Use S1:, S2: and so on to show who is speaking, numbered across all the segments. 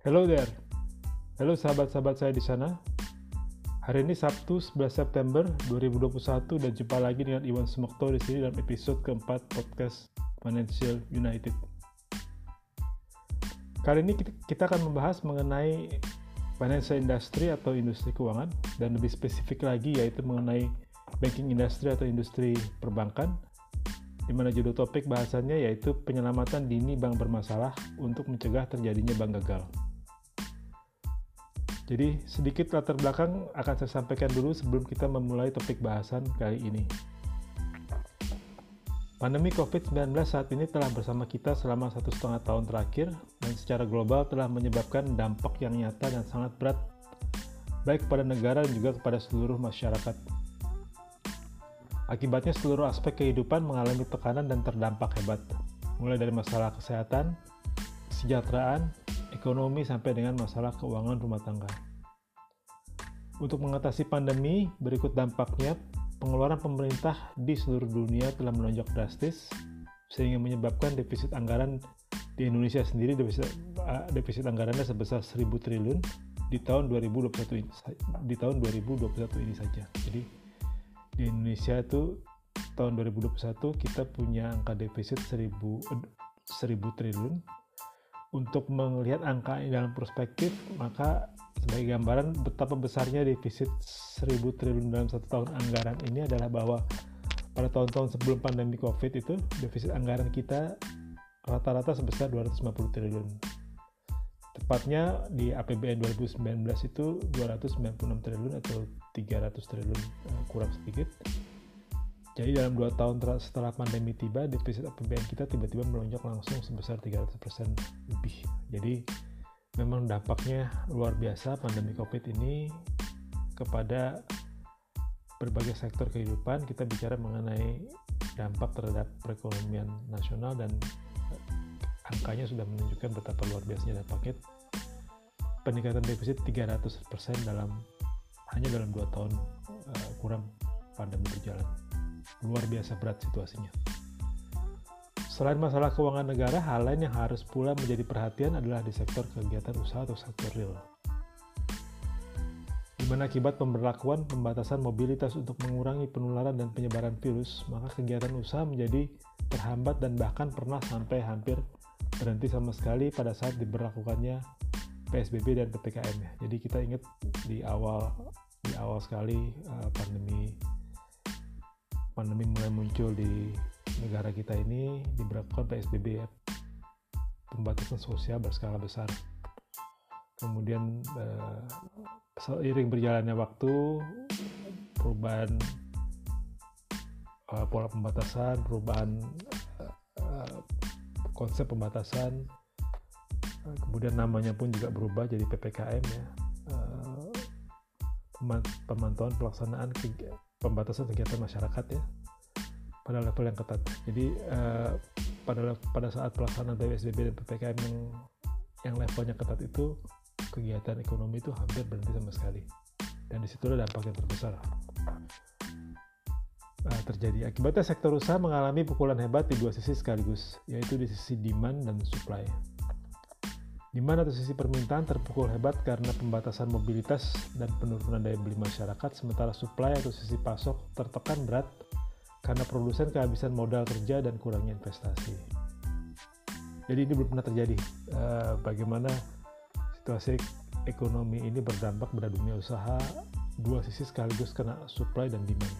S1: Hello there. Halo sahabat-sahabat saya di sana. Hari ini Sabtu 11 September 2021 dan jumpa lagi dengan Iwan Sumokto di sini dalam episode keempat podcast Financial United. Kali ini kita akan membahas mengenai financial industry atau industri keuangan dan lebih spesifik lagi yaitu mengenai banking industry atau industri perbankan di mana judul topik bahasannya yaitu penyelamatan dini bank bermasalah untuk mencegah terjadinya bank gagal. Jadi sedikit latar belakang akan saya sampaikan dulu sebelum kita memulai topik bahasan kali ini. Pandemi COVID-19 saat ini telah bersama kita selama satu setengah tahun terakhir dan secara global telah menyebabkan dampak yang nyata dan sangat berat baik kepada negara dan juga kepada seluruh masyarakat. Akibatnya seluruh aspek kehidupan mengalami tekanan dan terdampak hebat, mulai dari masalah kesehatan, kesejahteraan, ekonomi sampai dengan masalah keuangan rumah tangga. Untuk mengatasi pandemi, berikut dampaknya, pengeluaran pemerintah di seluruh dunia telah melonjak drastis, sehingga menyebabkan defisit anggaran di Indonesia sendiri defisit, uh, defisit anggarannya sebesar 1000 triliun di tahun 2021 ini, di tahun 2021 ini saja. Jadi di Indonesia itu tahun 2021 kita punya angka defisit 1000 1000 triliun untuk melihat angka ini dalam perspektif, maka sebagai gambaran betapa besarnya defisit 1000 triliun dalam satu tahun anggaran ini adalah bahwa pada tahun-tahun sebelum pandemi COVID itu defisit anggaran kita rata-rata sebesar 250 triliun. Tepatnya di APBN 2019 itu 296 triliun atau 300 triliun eh, kurang sedikit jadi dalam dua tahun setelah pandemi tiba, defisit APBN kita tiba-tiba melonjak langsung sebesar 300% lebih. Jadi memang dampaknya luar biasa pandemi COVID ini kepada berbagai sektor kehidupan. Kita bicara mengenai dampak terhadap perekonomian nasional dan angkanya sudah menunjukkan betapa luar biasanya dampaknya peningkatan defisit 300% dalam hanya dalam dua tahun uh, kurang pandemi berjalan luar biasa berat situasinya. Selain masalah keuangan negara, hal lain yang harus pula menjadi perhatian adalah di sektor kegiatan usaha atau sektor real. Di mana akibat pemberlakuan pembatasan mobilitas untuk mengurangi penularan dan penyebaran virus, maka kegiatan usaha menjadi terhambat dan bahkan pernah sampai hampir berhenti sama sekali pada saat diberlakukannya PSBB dan PPKM ya. Jadi kita ingat di awal di awal sekali uh, pandemi pandemi mulai muncul di negara kita ini diberlakukan PSBB ya. Pembatasan sosial berskala besar. Kemudian eh, seiring berjalannya waktu perubahan eh, pola pembatasan perubahan eh, konsep pembatasan eh, kemudian namanya pun juga berubah jadi PPKM ya. Eh, pemantauan pelaksanaan pembatasan kegiatan masyarakat ya pada level yang ketat. Jadi uh, pada pada saat pelaksanaan PSBB dan ppkm yang yang levelnya ketat itu kegiatan ekonomi itu hampir berhenti sama sekali. Dan di situlah dampak yang terbesar uh, terjadi. Akibatnya sektor usaha mengalami pukulan hebat di dua sisi sekaligus, yaitu di sisi demand dan supply di mana atau sisi permintaan terpukul hebat karena pembatasan mobilitas dan penurunan daya beli masyarakat, sementara supply atau sisi pasok tertekan berat karena produsen kehabisan modal kerja dan kurangnya investasi. Jadi ini belum pernah terjadi. Uh, bagaimana situasi ekonomi ini berdampak pada dunia usaha dua sisi sekaligus kena supply dan demand.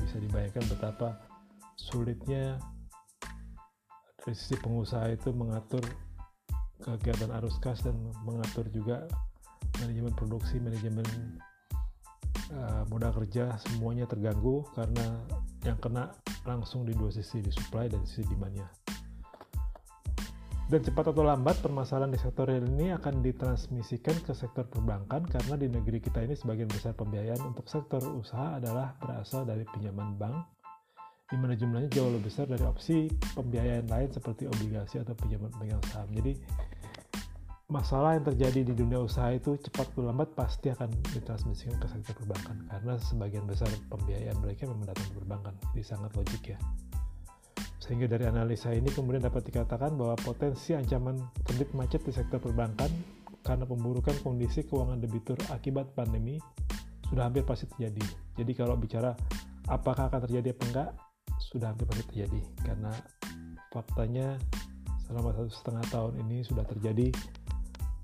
S1: Bisa dibayangkan betapa sulitnya dari sisi pengusaha itu mengatur kegiatan arus kas dan mengatur juga manajemen produksi, manajemen uh, modal kerja semuanya terganggu karena yang kena langsung di dua sisi di supply dan sisi demandnya. Dan cepat atau lambat permasalahan di sektor real ini akan ditransmisikan ke sektor perbankan karena di negeri kita ini sebagian besar pembiayaan untuk sektor usaha adalah berasal dari pinjaman bank di mana jumlahnya jauh lebih besar dari opsi pembiayaan lain seperti obligasi atau pinjaman pemegang saham. Jadi masalah yang terjadi di dunia usaha itu cepat atau lambat pasti akan ditransmisikan ke sektor perbankan karena sebagian besar pembiayaan mereka memang datang dari perbankan. Jadi sangat logik ya. Sehingga dari analisa ini kemudian dapat dikatakan bahwa potensi ancaman kredit macet di sektor perbankan karena pemburukan kondisi keuangan debitur akibat pandemi sudah hampir pasti terjadi. Jadi kalau bicara apakah akan terjadi apa enggak, sudah hampir pasti terjadi karena faktanya selama satu setengah tahun ini sudah terjadi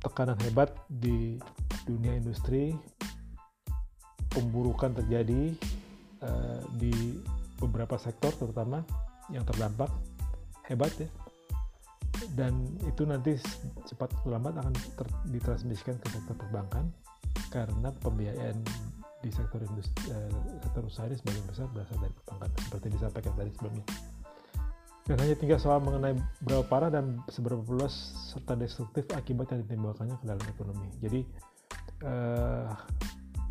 S1: tekanan hebat di dunia industri, pemburukan terjadi uh, di beberapa sektor terutama yang terdampak. Hebat ya. Dan itu nanti cepat atau lambat akan ditransmisikan ke sektor perbankan karena pembiayaan di sektor industri eh, sektor usaha ini sebagian besar berasal dari perbankan seperti disampaikan tadi sebelumnya. Dan hanya tinggal soal mengenai berapa parah dan seberapa luas serta destruktif akibat yang ditimbulkannya ke dalam ekonomi. Jadi eh,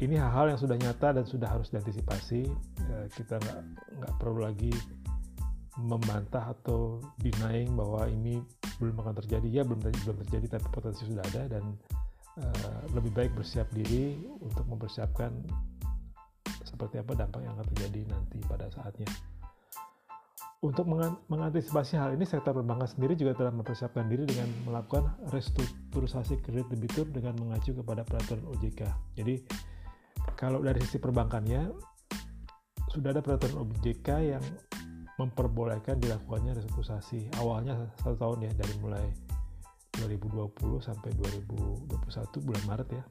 S1: ini hal-hal yang sudah nyata dan sudah harus diantisipasi. Eh, kita nggak nggak perlu lagi membantah atau denying bahwa ini belum akan terjadi. Ya belum belum terjadi tapi potensi sudah ada dan uh, lebih baik bersiap diri untuk mempersiapkan seperti apa dampak yang akan terjadi nanti pada saatnya. Untuk mengantisipasi hal ini, sektor perbankan sendiri juga telah mempersiapkan diri dengan melakukan restrukturisasi kredit debitur dengan mengacu kepada peraturan OJK. Jadi, kalau dari sisi perbankannya, sudah ada peraturan OJK yang memperbolehkan dilakukannya restrukturisasi awalnya satu tahun ya dari mulai 2020 sampai 2021 bulan Maret ya.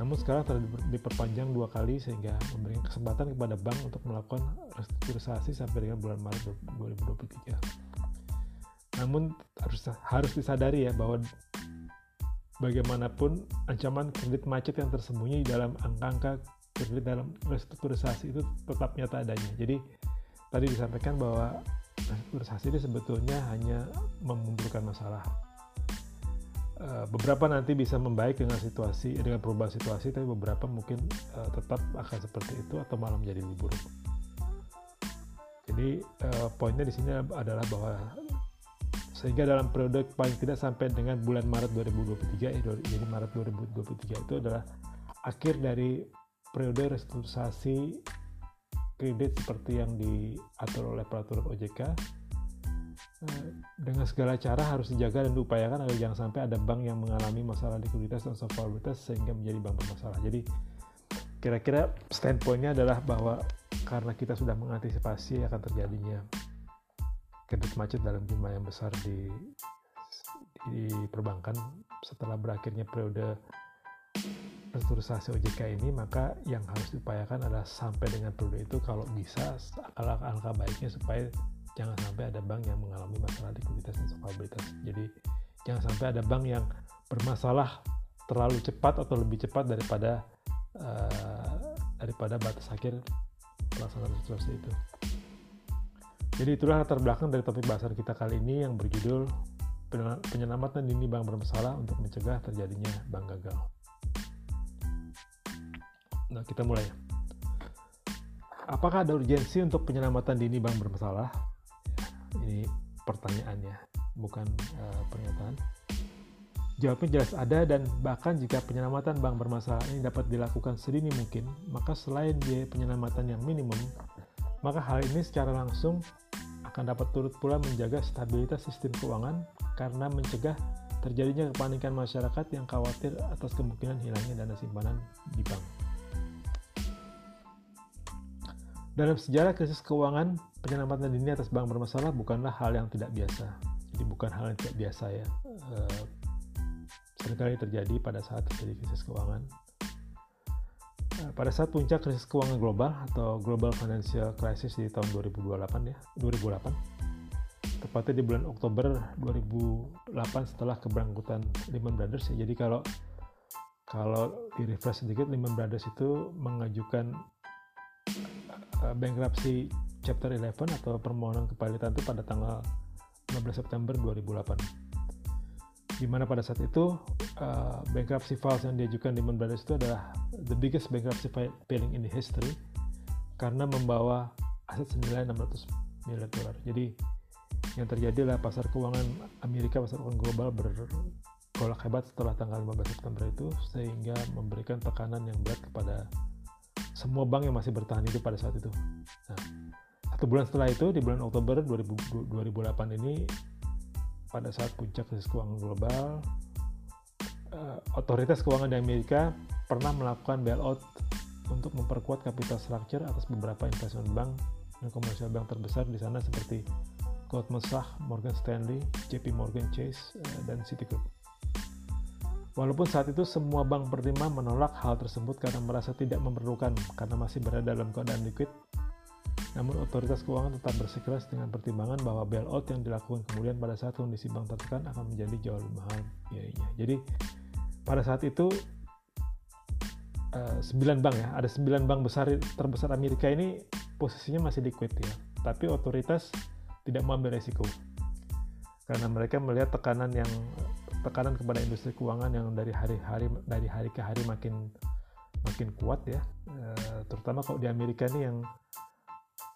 S1: Namun sekarang telah diperpanjang dua kali sehingga memberikan kesempatan kepada bank untuk melakukan restrukturisasi sampai dengan bulan Maret 2023 namun harus harus disadari ya bahwa bagaimanapun ancaman kredit macet yang tersembunyi dalam angka-angka kredit dalam restrukturisasi itu tetap nyata adanya. Jadi tadi disampaikan bahwa restrukturisasi ini sebetulnya hanya memundurkan masalah. Eh, beberapa nanti bisa membaik dengan situasi dengan perubahan situasi, tapi beberapa mungkin uh, tetap akan seperti itu atau malah menjadi lebih buruk. Jadi uh, poinnya di sini adalah bahwa sehingga dalam periode paling tidak sampai dengan bulan Maret 2023 eh, jadi Maret 2023 itu adalah akhir dari periode restrukturisasi kredit seperti yang diatur oleh peraturan OJK dengan segala cara harus dijaga dan diupayakan agar jangan sampai ada bank yang mengalami masalah likuiditas dan solvabilitas sehingga menjadi bank bermasalah. Jadi kira-kira standpointnya adalah bahwa karena kita sudah mengantisipasi akan terjadinya kredit macet dalam jumlah yang besar di di perbankan setelah berakhirnya periode restrukturisasi OJK ini maka yang harus diupayakan adalah sampai dengan periode itu kalau bisa alangkah baiknya supaya jangan sampai ada bank yang mengalami masalah likuiditas dan solvabilitas jadi jangan sampai ada bank yang bermasalah terlalu cepat atau lebih cepat daripada uh, daripada batas akhir pelaksanaan restrukturisasi itu jadi itulah latar belakang dari topik bahasan kita kali ini yang berjudul penyelamatan dini bank bermasalah untuk mencegah terjadinya bank gagal. Nah, kita mulai. Apakah ada urgensi untuk penyelamatan dini bank bermasalah? Ini pertanyaannya, bukan uh, pernyataan. Jawabnya jelas ada dan bahkan jika penyelamatan bank bermasalah ini dapat dilakukan sedini mungkin, maka selain biaya penyelamatan yang minimum, maka hal ini secara langsung akan dapat turut pula menjaga stabilitas sistem keuangan karena mencegah terjadinya kepanikan masyarakat yang khawatir atas kemungkinan hilangnya dana simpanan di bank. Dalam sejarah krisis keuangan, penyelamatan dini atas bank bermasalah bukanlah hal yang tidak biasa. Jadi bukan hal yang tidak biasa ya. E, sering kali terjadi pada saat terjadi krisis keuangan. E, pada saat puncak krisis keuangan global atau Global Financial Crisis di tahun 2028 ya, 2008. Tepatnya di bulan Oktober 2008 setelah keberangkutan Lehman Brothers ya. Jadi kalau kalau di refresh sedikit Lehman Brothers itu mengajukan uh, bankruptcy chapter 11 atau permohonan kepalitan itu pada tanggal 15 September 2008 di mana pada saat itu uh, bankruptcy files yang diajukan di Brothers itu adalah the biggest bankruptcy filing in the history karena membawa aset senilai 600 miliar dolar. Jadi yang terjadi adalah pasar keuangan Amerika, pasar keuangan global bergolak hebat setelah tanggal 15 September itu sehingga memberikan tekanan yang berat kepada semua bank yang masih bertahan hidup pada saat itu. Nah, satu bulan setelah itu di bulan Oktober 2000, 2008 ini pada saat puncak krisis keuangan global uh, otoritas keuangan di Amerika pernah melakukan bailout untuk memperkuat capital structure atas beberapa investment bank dan komersial bank terbesar di sana seperti Goldman Sachs, Morgan Stanley, JP Morgan Chase, eh, dan Citigroup. Walaupun saat itu semua bank berlima menolak hal tersebut karena merasa tidak memerlukan karena masih berada dalam keadaan liquid, namun otoritas keuangan tetap bersikeras dengan pertimbangan bahwa bailout yang dilakukan kemudian pada saat kondisi bank tertekan akan menjadi jauh lebih mahal biayanya. Jadi pada saat itu uh, bank ya, ada sembilan bank besar terbesar Amerika ini posisinya masih liquid ya, tapi otoritas tidak mengambil resiko. Karena mereka melihat tekanan yang tekanan kepada industri keuangan yang dari hari-hari dari hari ke hari makin makin kuat ya. E, terutama kalau di Amerika ini yang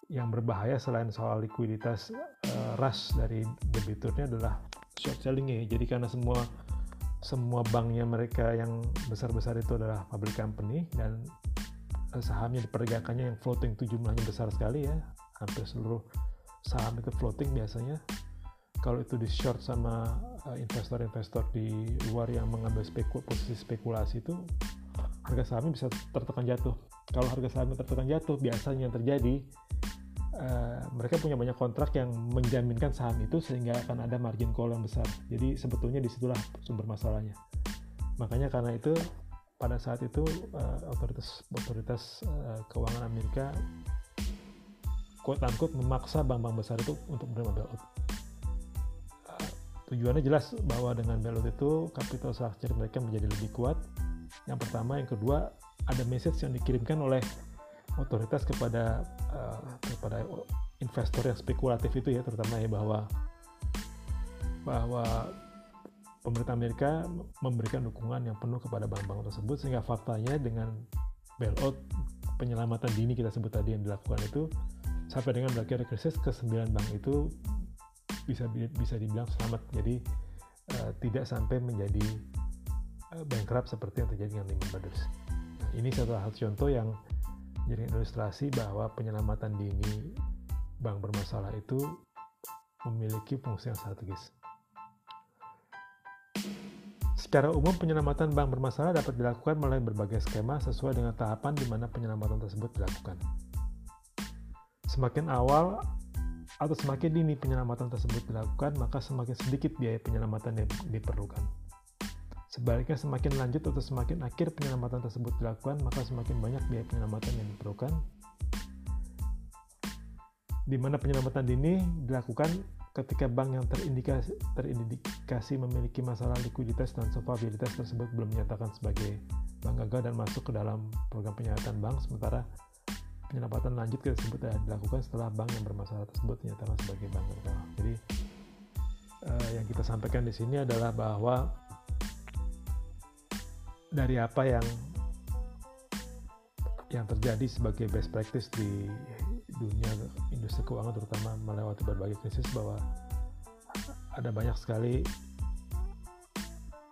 S1: yang berbahaya selain soal likuiditas e, rush dari debiturnya adalah short selling ya. Jadi karena semua semua banknya mereka yang besar-besar itu adalah public company dan sahamnya diperdagangannya yang floating itu jumlahnya besar sekali ya. Hampir seluruh saham itu floating biasanya kalau itu di short sama eh, investor-investor di luar yang mengambil spekul posisi spekulasi itu harga sahamnya bisa tertekan jatuh. Kalau harga sahamnya tertekan jatuh biasanya yang terjadi uh, mereka punya banyak kontrak yang menjaminkan saham itu sehingga akan ada margin call yang besar. Jadi sebetulnya di situlah sumber masalahnya. Makanya karena itu pada saat itu uh, otoritas otoritas uh, keuangan Amerika quote unquote memaksa bank-bank besar itu untuk menerima bailout. Tujuannya jelas bahwa dengan bailout itu capital structure mereka menjadi lebih kuat. Yang pertama, yang kedua ada message yang dikirimkan oleh otoritas kepada uh, kepada investor yang spekulatif itu ya terutama ya bahwa bahwa pemerintah Amerika memberikan dukungan yang penuh kepada bank-bank tersebut sehingga faktanya dengan bailout penyelamatan dini kita sebut tadi yang dilakukan itu sampai dengan berakhir krisis ke 9 bank itu bisa bisa dibilang selamat jadi uh, tidak sampai menjadi uh, bankrupt seperti yang terjadi dengan Lehman Brothers. Nah, ini satu hal contoh yang jadi ilustrasi bahwa penyelamatan dini bank bermasalah itu memiliki fungsi yang strategis. Secara umum, penyelamatan bank bermasalah dapat dilakukan melalui berbagai skema sesuai dengan tahapan di mana penyelamatan tersebut dilakukan. Semakin awal atau semakin dini penyelamatan tersebut dilakukan, maka semakin sedikit biaya penyelamatan yang diperlukan. Sebaliknya, semakin lanjut atau semakin akhir penyelamatan tersebut dilakukan, maka semakin banyak biaya penyelamatan yang diperlukan. Di mana penyelamatan dini dilakukan ketika bank yang terindikasi, terindikasi memiliki masalah likuiditas dan solvabilitas tersebut belum menyatakan sebagai bank gagal dan masuk ke dalam program penyihatan bank, sementara penyelamatan lanjut tersebut ya, dilakukan setelah bank yang bermasalah tersebut dinyatakan sebagai bank gagal. Jadi uh, yang kita sampaikan di sini adalah bahwa dari apa yang yang terjadi sebagai best practice di dunia industri keuangan terutama melewati berbagai krisis bahwa ada banyak sekali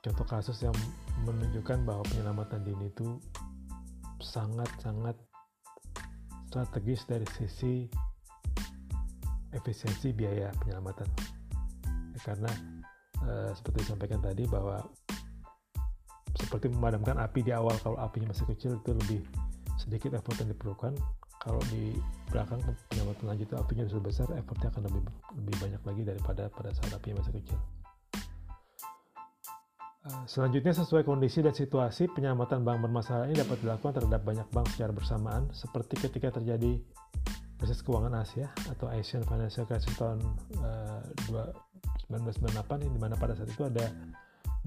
S1: contoh kasus yang menunjukkan bahwa penyelamatan dini itu sangat-sangat strategis dari sisi efisiensi biaya penyelamatan. Ya, karena uh, seperti disampaikan tadi bahwa seperti memadamkan api di awal kalau apinya masih kecil itu lebih sedikit effort yang diperlukan. Kalau di belakang penyelamatan lanjut itu apinya sudah besar, effortnya akan lebih lebih banyak lagi daripada pada saat apinya masih kecil. Eh, selanjutnya, sesuai kondisi dan situasi, penyelamatan bank bermasalah ini dapat dilakukan terhadap banyak bank secara bersamaan, seperti ketika terjadi krisis keuangan Asia atau Asian Financial Crisis tahun uh, 1998, di mana pada saat itu ada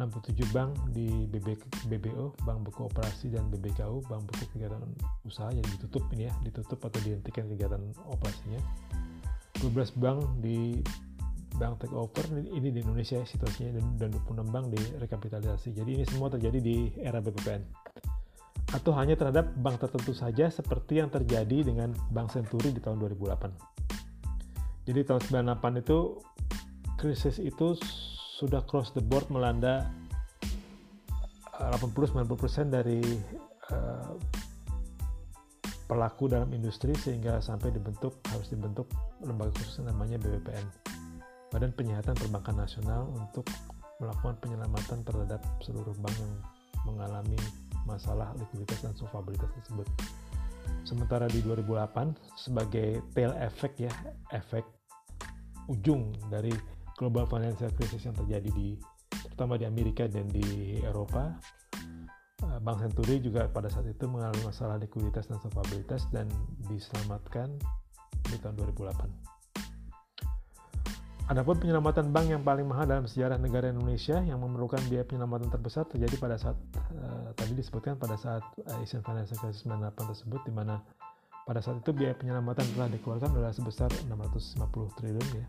S1: 67 bank di BB, BBO, Bank Buku Operasi dan BBKU, Bank Buku Kegiatan Usaha yang ditutup ini ya, ditutup atau dihentikan kegiatan operasinya. 12 bank di bank take over ini di Indonesia situasinya dan, dan 26 bank direkapitalisasi. Jadi ini semua terjadi di era BPPN. Atau hanya terhadap bank tertentu saja seperti yang terjadi dengan Bank Senturi di tahun 2008. Jadi tahun 98 itu krisis itu sudah cross the board melanda 80-90% eh, dari uh, pelaku dalam industri sehingga sampai dibentuk harus dibentuk lembaga khusus namanya BPPN Badan Penyihatan Perbankan Nasional untuk melakukan penyelamatan terhadap seluruh bank yang mengalami masalah likuiditas dan solvabilitas tersebut. Sementara di 2008 sebagai tail effect ya, efek ujung dari global financial crisis yang terjadi di terutama di Amerika dan di Eropa, eh, Bank Senturi juga pada saat itu mengalami masalah likuiditas dan solvabilitas dan diselamatkan di tahun 2008. Adapun penyelamatan bank yang paling mahal dalam sejarah negara Indonesia yang memerlukan biaya penyelamatan terbesar terjadi pada saat uh, tadi disebutkan pada saat uh, Asian Financial Crisis 98 tersebut di mana pada saat itu biaya penyelamatan telah dikeluarkan adalah sebesar 650 triliun ya.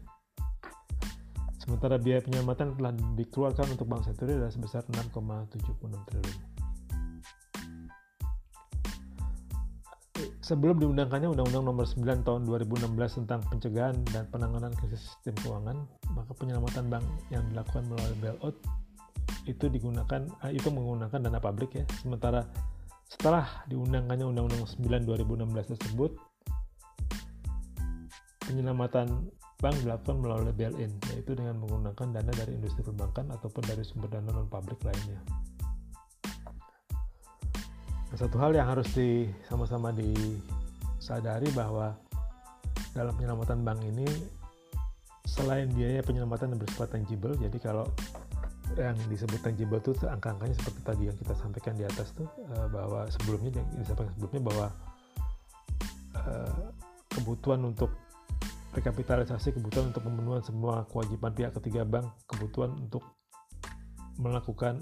S1: Sementara biaya penyelamatan telah dikeluarkan untuk Bank Senturi adalah sebesar 6,76 triliun. Sebelum diundangkannya Undang-Undang Nomor 9 Tahun 2016 tentang pencegahan dan penanganan krisis sistem keuangan, maka penyelamatan bank yang dilakukan melalui bailout itu digunakan eh, itu menggunakan dana publik ya. Sementara setelah diundangkannya Undang-Undang 9 2016 tersebut, penyelamatan bank dilakukan melalui bail-in, yaitu dengan menggunakan dana dari industri perbankan ataupun dari sumber dana non publik lainnya. Satu hal yang harus di sama-sama disadari bahwa dalam penyelamatan bank ini selain biaya penyelamatan yang bersifat tangible, jadi kalau yang disebut tangible itu angka-angkanya seperti tadi yang kita sampaikan di atas tuh eh, bahwa sebelumnya yang disampaikan sebelumnya bahwa uh, kebutuhan untuk rekapitalisasi, kebutuhan untuk pemenuhan semua kewajiban pihak ketiga bank, kebutuhan untuk melakukan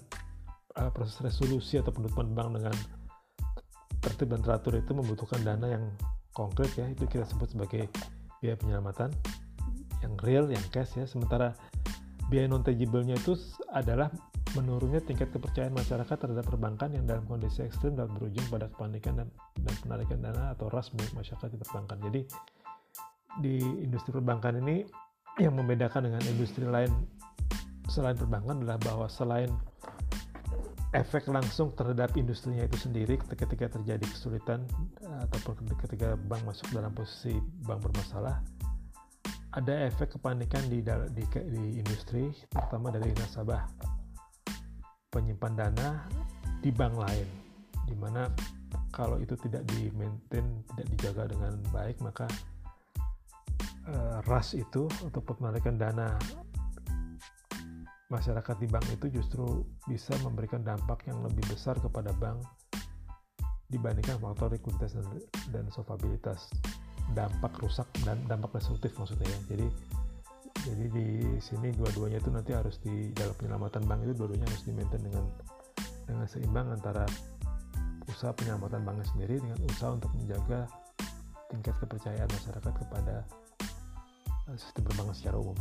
S1: uh, proses resolusi atau penutupan bank dengan tertib dan teratur itu membutuhkan dana yang konkret ya. Itu kita sebut sebagai biaya penyelamatan yang real yang cash ya. Sementara biaya non tangible-nya itu adalah menurunnya tingkat kepercayaan masyarakat terhadap perbankan yang dalam kondisi ekstrim dapat berujung pada kepanikan dan, dan penarikan dana atau ras milik masyarakat di perbankan. Jadi di industri perbankan ini yang membedakan dengan industri lain selain perbankan adalah bahwa selain efek langsung terhadap industrinya itu sendiri ketika terjadi kesulitan eh, ataupun ketika bank masuk dalam posisi bank bermasalah ada efek kepanikan di, di, di industri terutama dari nasabah. Penyimpan dana di bank lain di mana kalau itu tidak di maintain tidak dijaga dengan baik maka uh, ras itu untuk penarikan dana masyarakat di bank itu justru bisa memberikan dampak yang lebih besar kepada bank dibandingkan faktor likuiditas dan, dan solvabilitas dampak rusak dan dampak destruktif maksudnya ya jadi jadi di sini dua-duanya itu nanti harus di dalam penyelamatan bank itu dua-duanya harus dimaintain dengan dengan seimbang antara usaha penyelamatan banknya sendiri dengan usaha untuk menjaga tingkat kepercayaan masyarakat kepada eh, sistem perbankan secara umum.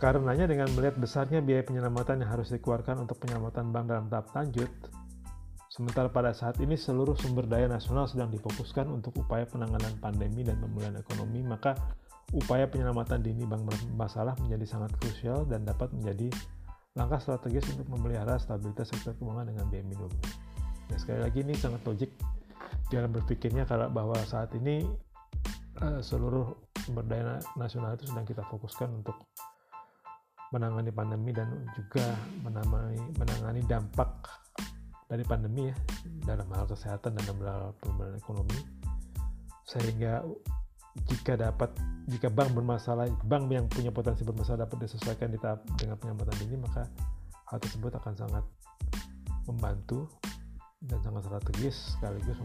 S1: Karenanya dengan melihat besarnya biaya penyelamatan yang harus dikeluarkan untuk penyelamatan bank dalam tahap lanjut, sementara pada saat ini seluruh sumber daya nasional sedang difokuskan untuk upaya penanganan pandemi dan pemulihan ekonomi, maka upaya penyelamatan dini bank bermasalah menjadi sangat krusial dan dapat menjadi langkah strategis untuk memelihara stabilitas sektor keuangan dengan biaya minimum. Ya, sekali lagi ini sangat logik dalam berpikirnya kalau bahwa saat ini uh, seluruh sumber daya nasional itu sedang kita fokuskan untuk menangani pandemi dan juga menamai, menangani dampak dari pandemi ya dalam hal kesehatan dan dalam hal pemulihan ekonomi sehingga jika dapat jika bank bermasalah bank yang punya potensi bermasalah dapat disesuaikan di tahap dengan penyelamatan ini maka hal tersebut akan sangat membantu dan sangat strategis sekaligus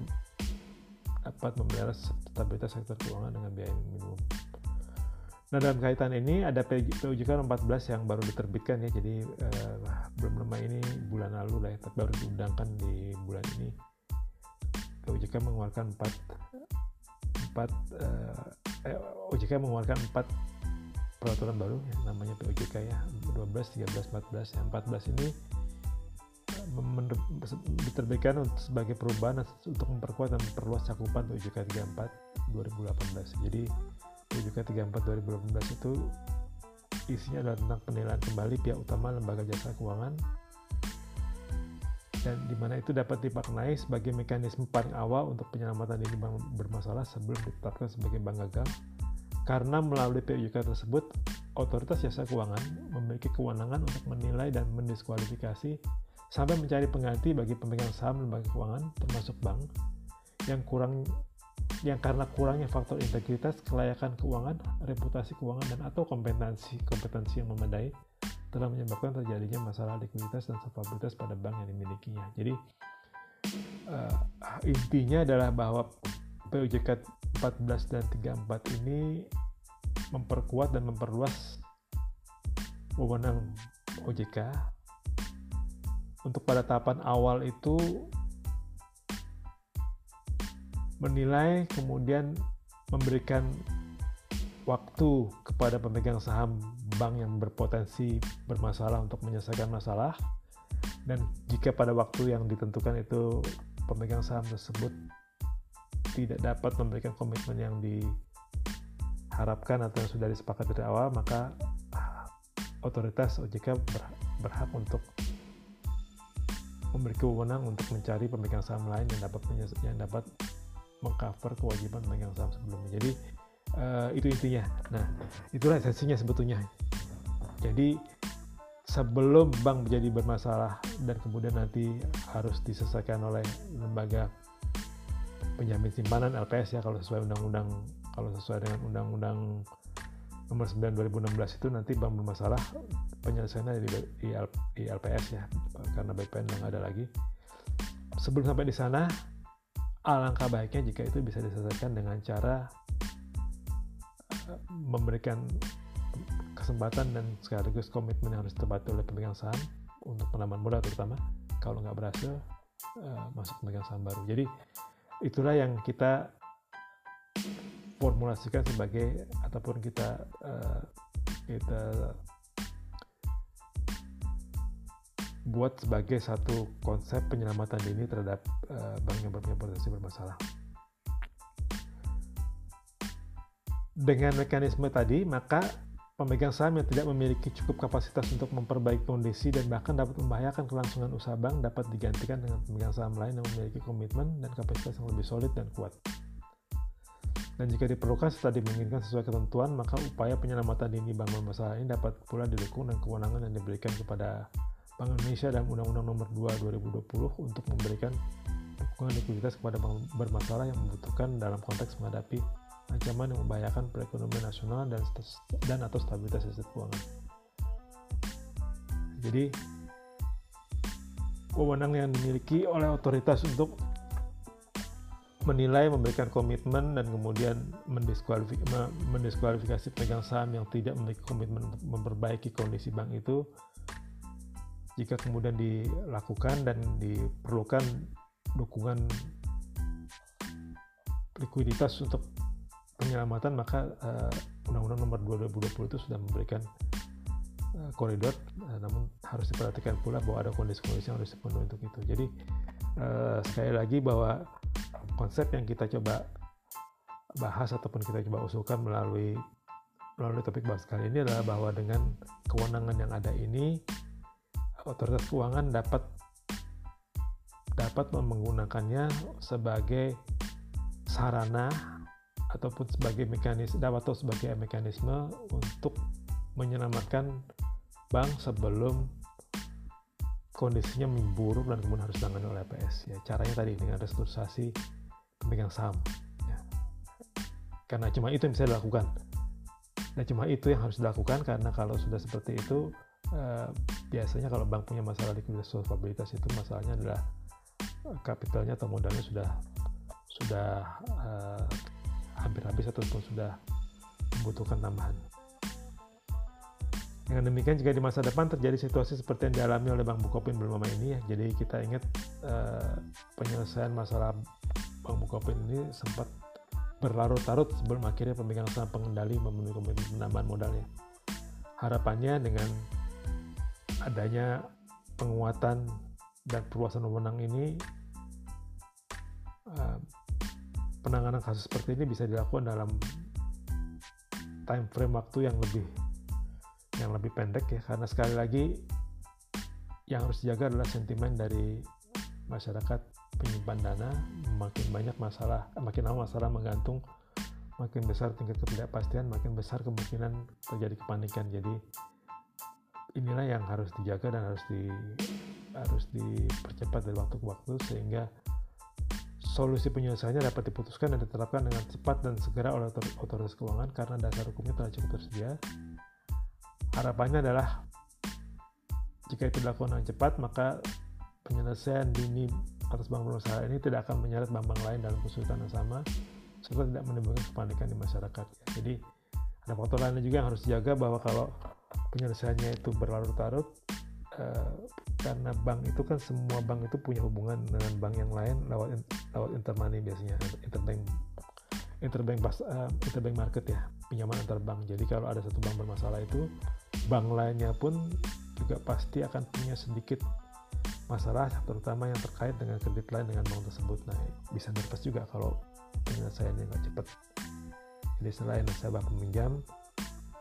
S1: dapat memelihara stabilitas sektor keuangan dengan biaya minimum. Nah dalam kaitan ini ada PUJK 14 yang baru diterbitkan ya, jadi uh, belum lama ini bulan lalu lah ya, baru diundangkan di bulan ini. PUJK mengeluarkan 4 4 uh, eh, OJK mengeluarkan 4 peraturan baru ya, namanya PUJK ya 12, 13, 14. Yang 14 ini diterbitkan sebagai perubahan untuk memperkuat dan memperluas cakupan PUJK 34 2018. Jadi PJK 34 2018 itu isinya adalah tentang penilaian kembali pihak utama lembaga jasa keuangan. Dan di mana itu dapat dimaknai sebagai mekanisme paling awal untuk penyelamatan dini bank bermasalah sebelum ditetapkan sebagai bank gagal. Karena melalui PUJK tersebut otoritas jasa keuangan memiliki kewenangan untuk menilai dan mendiskualifikasi sampai mencari pengganti bagi pemegang saham lembaga keuangan termasuk bank yang kurang yang karena kurangnya faktor integritas, kelayakan keuangan, reputasi keuangan dan atau kompetensi kompetensi yang memadai telah menyebabkan terjadinya masalah likuiditas dan solvabilitas pada bank yang dimilikinya. Jadi uh, intinya adalah bahwa PUJK 14 dan 34 ini memperkuat dan memperluas wewenang OJK untuk pada tahapan awal itu menilai kemudian memberikan waktu kepada pemegang saham bank yang berpotensi bermasalah untuk menyelesaikan masalah. Dan jika pada waktu yang ditentukan itu pemegang saham tersebut tidak dapat memberikan komitmen yang diharapkan atau yang sudah disepakati dari awal maka ah, otoritas OJK berhak untuk memiliki wewenang untuk mencari pemegang saham lain yang dapat yang dapat mengcover kewajiban pemegang saham sebelumnya. Jadi uh, itu intinya. Nah, itulah esensinya sebetulnya. Jadi sebelum bank menjadi bermasalah dan kemudian nanti harus diselesaikan oleh lembaga penjamin simpanan LPS ya kalau sesuai undang-undang kalau sesuai dengan undang-undang nomor 9 2016 itu nanti bank bermasalah penyelesaiannya di, di LPS ya karena BPN yang ada lagi sebelum sampai di sana alangkah baiknya jika itu bisa diselesaikan dengan cara eh, memberikan kesempatan dan sekaligus komitmen yang harus terbantu oleh pemegang saham untuk penambahan modal terutama. Kalau nggak berhasil uh, masuk pemegang saham baru. Jadi itulah yang kita formulasikan sebagai ataupun kita uh, kita buat sebagai satu konsep penyelamatan dini terhadap uh, bank yang punya bermasalah. Dengan mekanisme tadi, maka pemegang saham yang tidak memiliki cukup kapasitas untuk memperbaiki kondisi dan bahkan dapat membahayakan kelangsungan usaha bank dapat digantikan dengan pemegang saham lain yang memiliki komitmen dan kapasitas yang lebih solid dan kuat. Dan jika diperlukan serta dimungkinkan sesuai ketentuan, maka upaya penyelamatan dini bank bermasalah ini dapat pula didukung dan kewenangan yang diberikan kepada Bank Indonesia dan Undang-Undang Nomor 2 2020 untuk memberikan dukungan likuiditas kepada bank bermasalah yang membutuhkan dalam konteks menghadapi ancaman yang membahayakan perekonomian nasional dan dan atau stabilitas sistem keuangan. Jadi wewenang yang dimiliki oleh otoritas untuk menilai, memberikan komitmen dan kemudian mendiskualifikasi, mendiskualifikasi pemegang saham yang tidak memiliki komitmen untuk memperbaiki kondisi bank itu jika kemudian dilakukan dan diperlukan dukungan likuiditas untuk penyelamatan maka uh, Undang-Undang Nomor 2 2020 itu sudah memberikan uh, koridor uh, namun harus diperhatikan pula bahwa ada kondisi-kondisi yang harus dipenuhi untuk itu. Jadi uh, sekali lagi bahwa konsep yang kita coba bahas ataupun kita coba usulkan melalui melalui topik bahas kali ini adalah bahwa dengan kewenangan yang ada ini otoritas keuangan dapat dapat menggunakannya sebagai sarana ataupun sebagai mekanisme atau sebagai mekanisme untuk menyelamatkan bank sebelum kondisinya memburuk dan kemudian harus ditangani oleh LPS. Ya, caranya tadi dengan restrukturisasi pemegang saham. Ya. Karena cuma itu yang bisa dilakukan. Dan cuma itu yang harus dilakukan karena kalau sudah seperti itu Eh, biasanya kalau bank punya masalah likuiditas solvabilitas itu masalahnya adalah eh, kapitalnya atau modalnya sudah sudah uh, hampir habis ataupun sudah membutuhkan tambahan. Dengan demikian jika di masa depan terjadi situasi seperti yang dialami oleh Bank Bukopin belum lama ini ya, jadi kita ingat uh, penyelesaian masalah Bank Bukopin ini sempat berlarut-larut sebelum akhirnya pemegang saham pengendali memenuhi komitmen penambahan modalnya. Harapannya dengan adanya penguatan dan perluasan wewenang ini uh, penanganan kasus seperti ini bisa dilakukan dalam time frame waktu yang lebih yang lebih pendek ya karena sekali lagi yang harus dijaga adalah sentimen dari masyarakat penyimpan dana makin banyak masalah makin lama masalah menggantung makin besar tingkat ketidakpastian, makin besar kemungkinan terjadi kepanikan. Jadi inilah yang harus dijaga dan harus di harus dipercepat dari waktu ke waktu sehingga solusi penyelesaiannya dapat diputuskan dan diterapkan dengan cepat dan segera oleh otoritas keuangan karena dasar hukumnya telah cukup tersedia. Harapannya adalah jika itu dilakukan dengan cepat, maka penyelesaian dini atas bank berusaha ini tidak akan menyeret bank-bank lain dalam kesulitan yang sama, serta tidak menimbulkan kepanikan di masyarakat. Jadi ada faktor lainnya juga yang harus dijaga bahwa kalau penyelesaiannya itu berlarut-larut, eh, karena bank itu kan semua bank itu punya hubungan dengan bank yang lain lewat lewat intermoney biasanya interbank interbank pas uh, interbank market ya pinjaman antar bank. Jadi kalau ada satu bank bermasalah itu bank lainnya pun juga pasti akan punya sedikit masalah terutama yang terkait dengan kredit lain dengan bank tersebut. Nah bisa nervous juga kalau penyelesaiannya nggak cepat jadi selain nasabah peminjam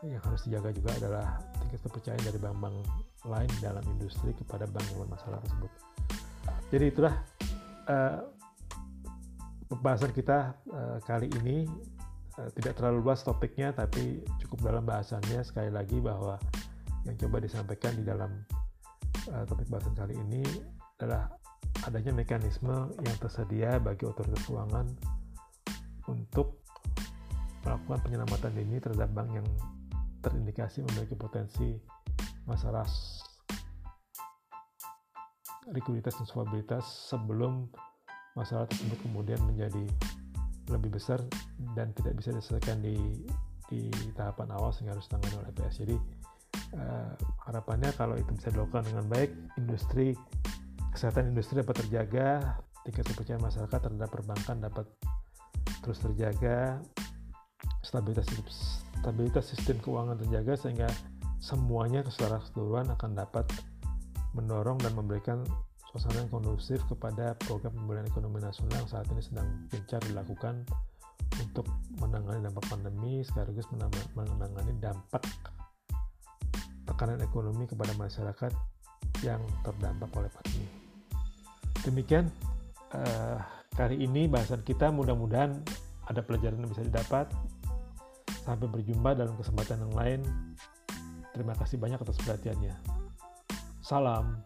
S1: yang harus dijaga juga adalah tingkat kepercayaan dari bank-bank lain dalam industri kepada bank yang bermasalah tersebut. Jadi itulah uh, pembahasan kita uh, kali ini uh, tidak terlalu luas topiknya tapi cukup dalam bahasannya sekali lagi bahwa yang coba disampaikan di dalam uh, topik bahasan kali ini adalah adanya mekanisme yang tersedia bagi otoritas keuangan untuk melakukan penyelamatan dini terhadap bank yang terindikasi memiliki potensi masalah likuiditas dan solvabilitas sebelum masalah tersebut kemudian menjadi lebih besar dan tidak bisa diselesaikan di di tahapan awal sehingga harus ditangani oleh PS. Jadi uh, harapannya kalau itu bisa dilakukan dengan baik, industri kesehatan industri dapat terjaga, tingkat kepercayaan masyarakat terhadap perbankan dapat terus terjaga, stabilitas stabilitas sistem keuangan terjaga sehingga semuanya secara keseluruhan akan dapat mendorong dan memberikan suasana yang kondusif kepada program pemulihan ekonomi nasional yang saat ini sedang gencar dilakukan untuk menangani dampak pandemi sekaligus menangani dampak tekanan ekonomi kepada masyarakat yang terdampak oleh pandemi. Demikian uh, kali ini bahasan kita mudah-mudahan ada pelajaran yang bisa didapat. Sampai berjumpa dalam kesempatan yang lain. Terima kasih banyak atas perhatiannya. Salam.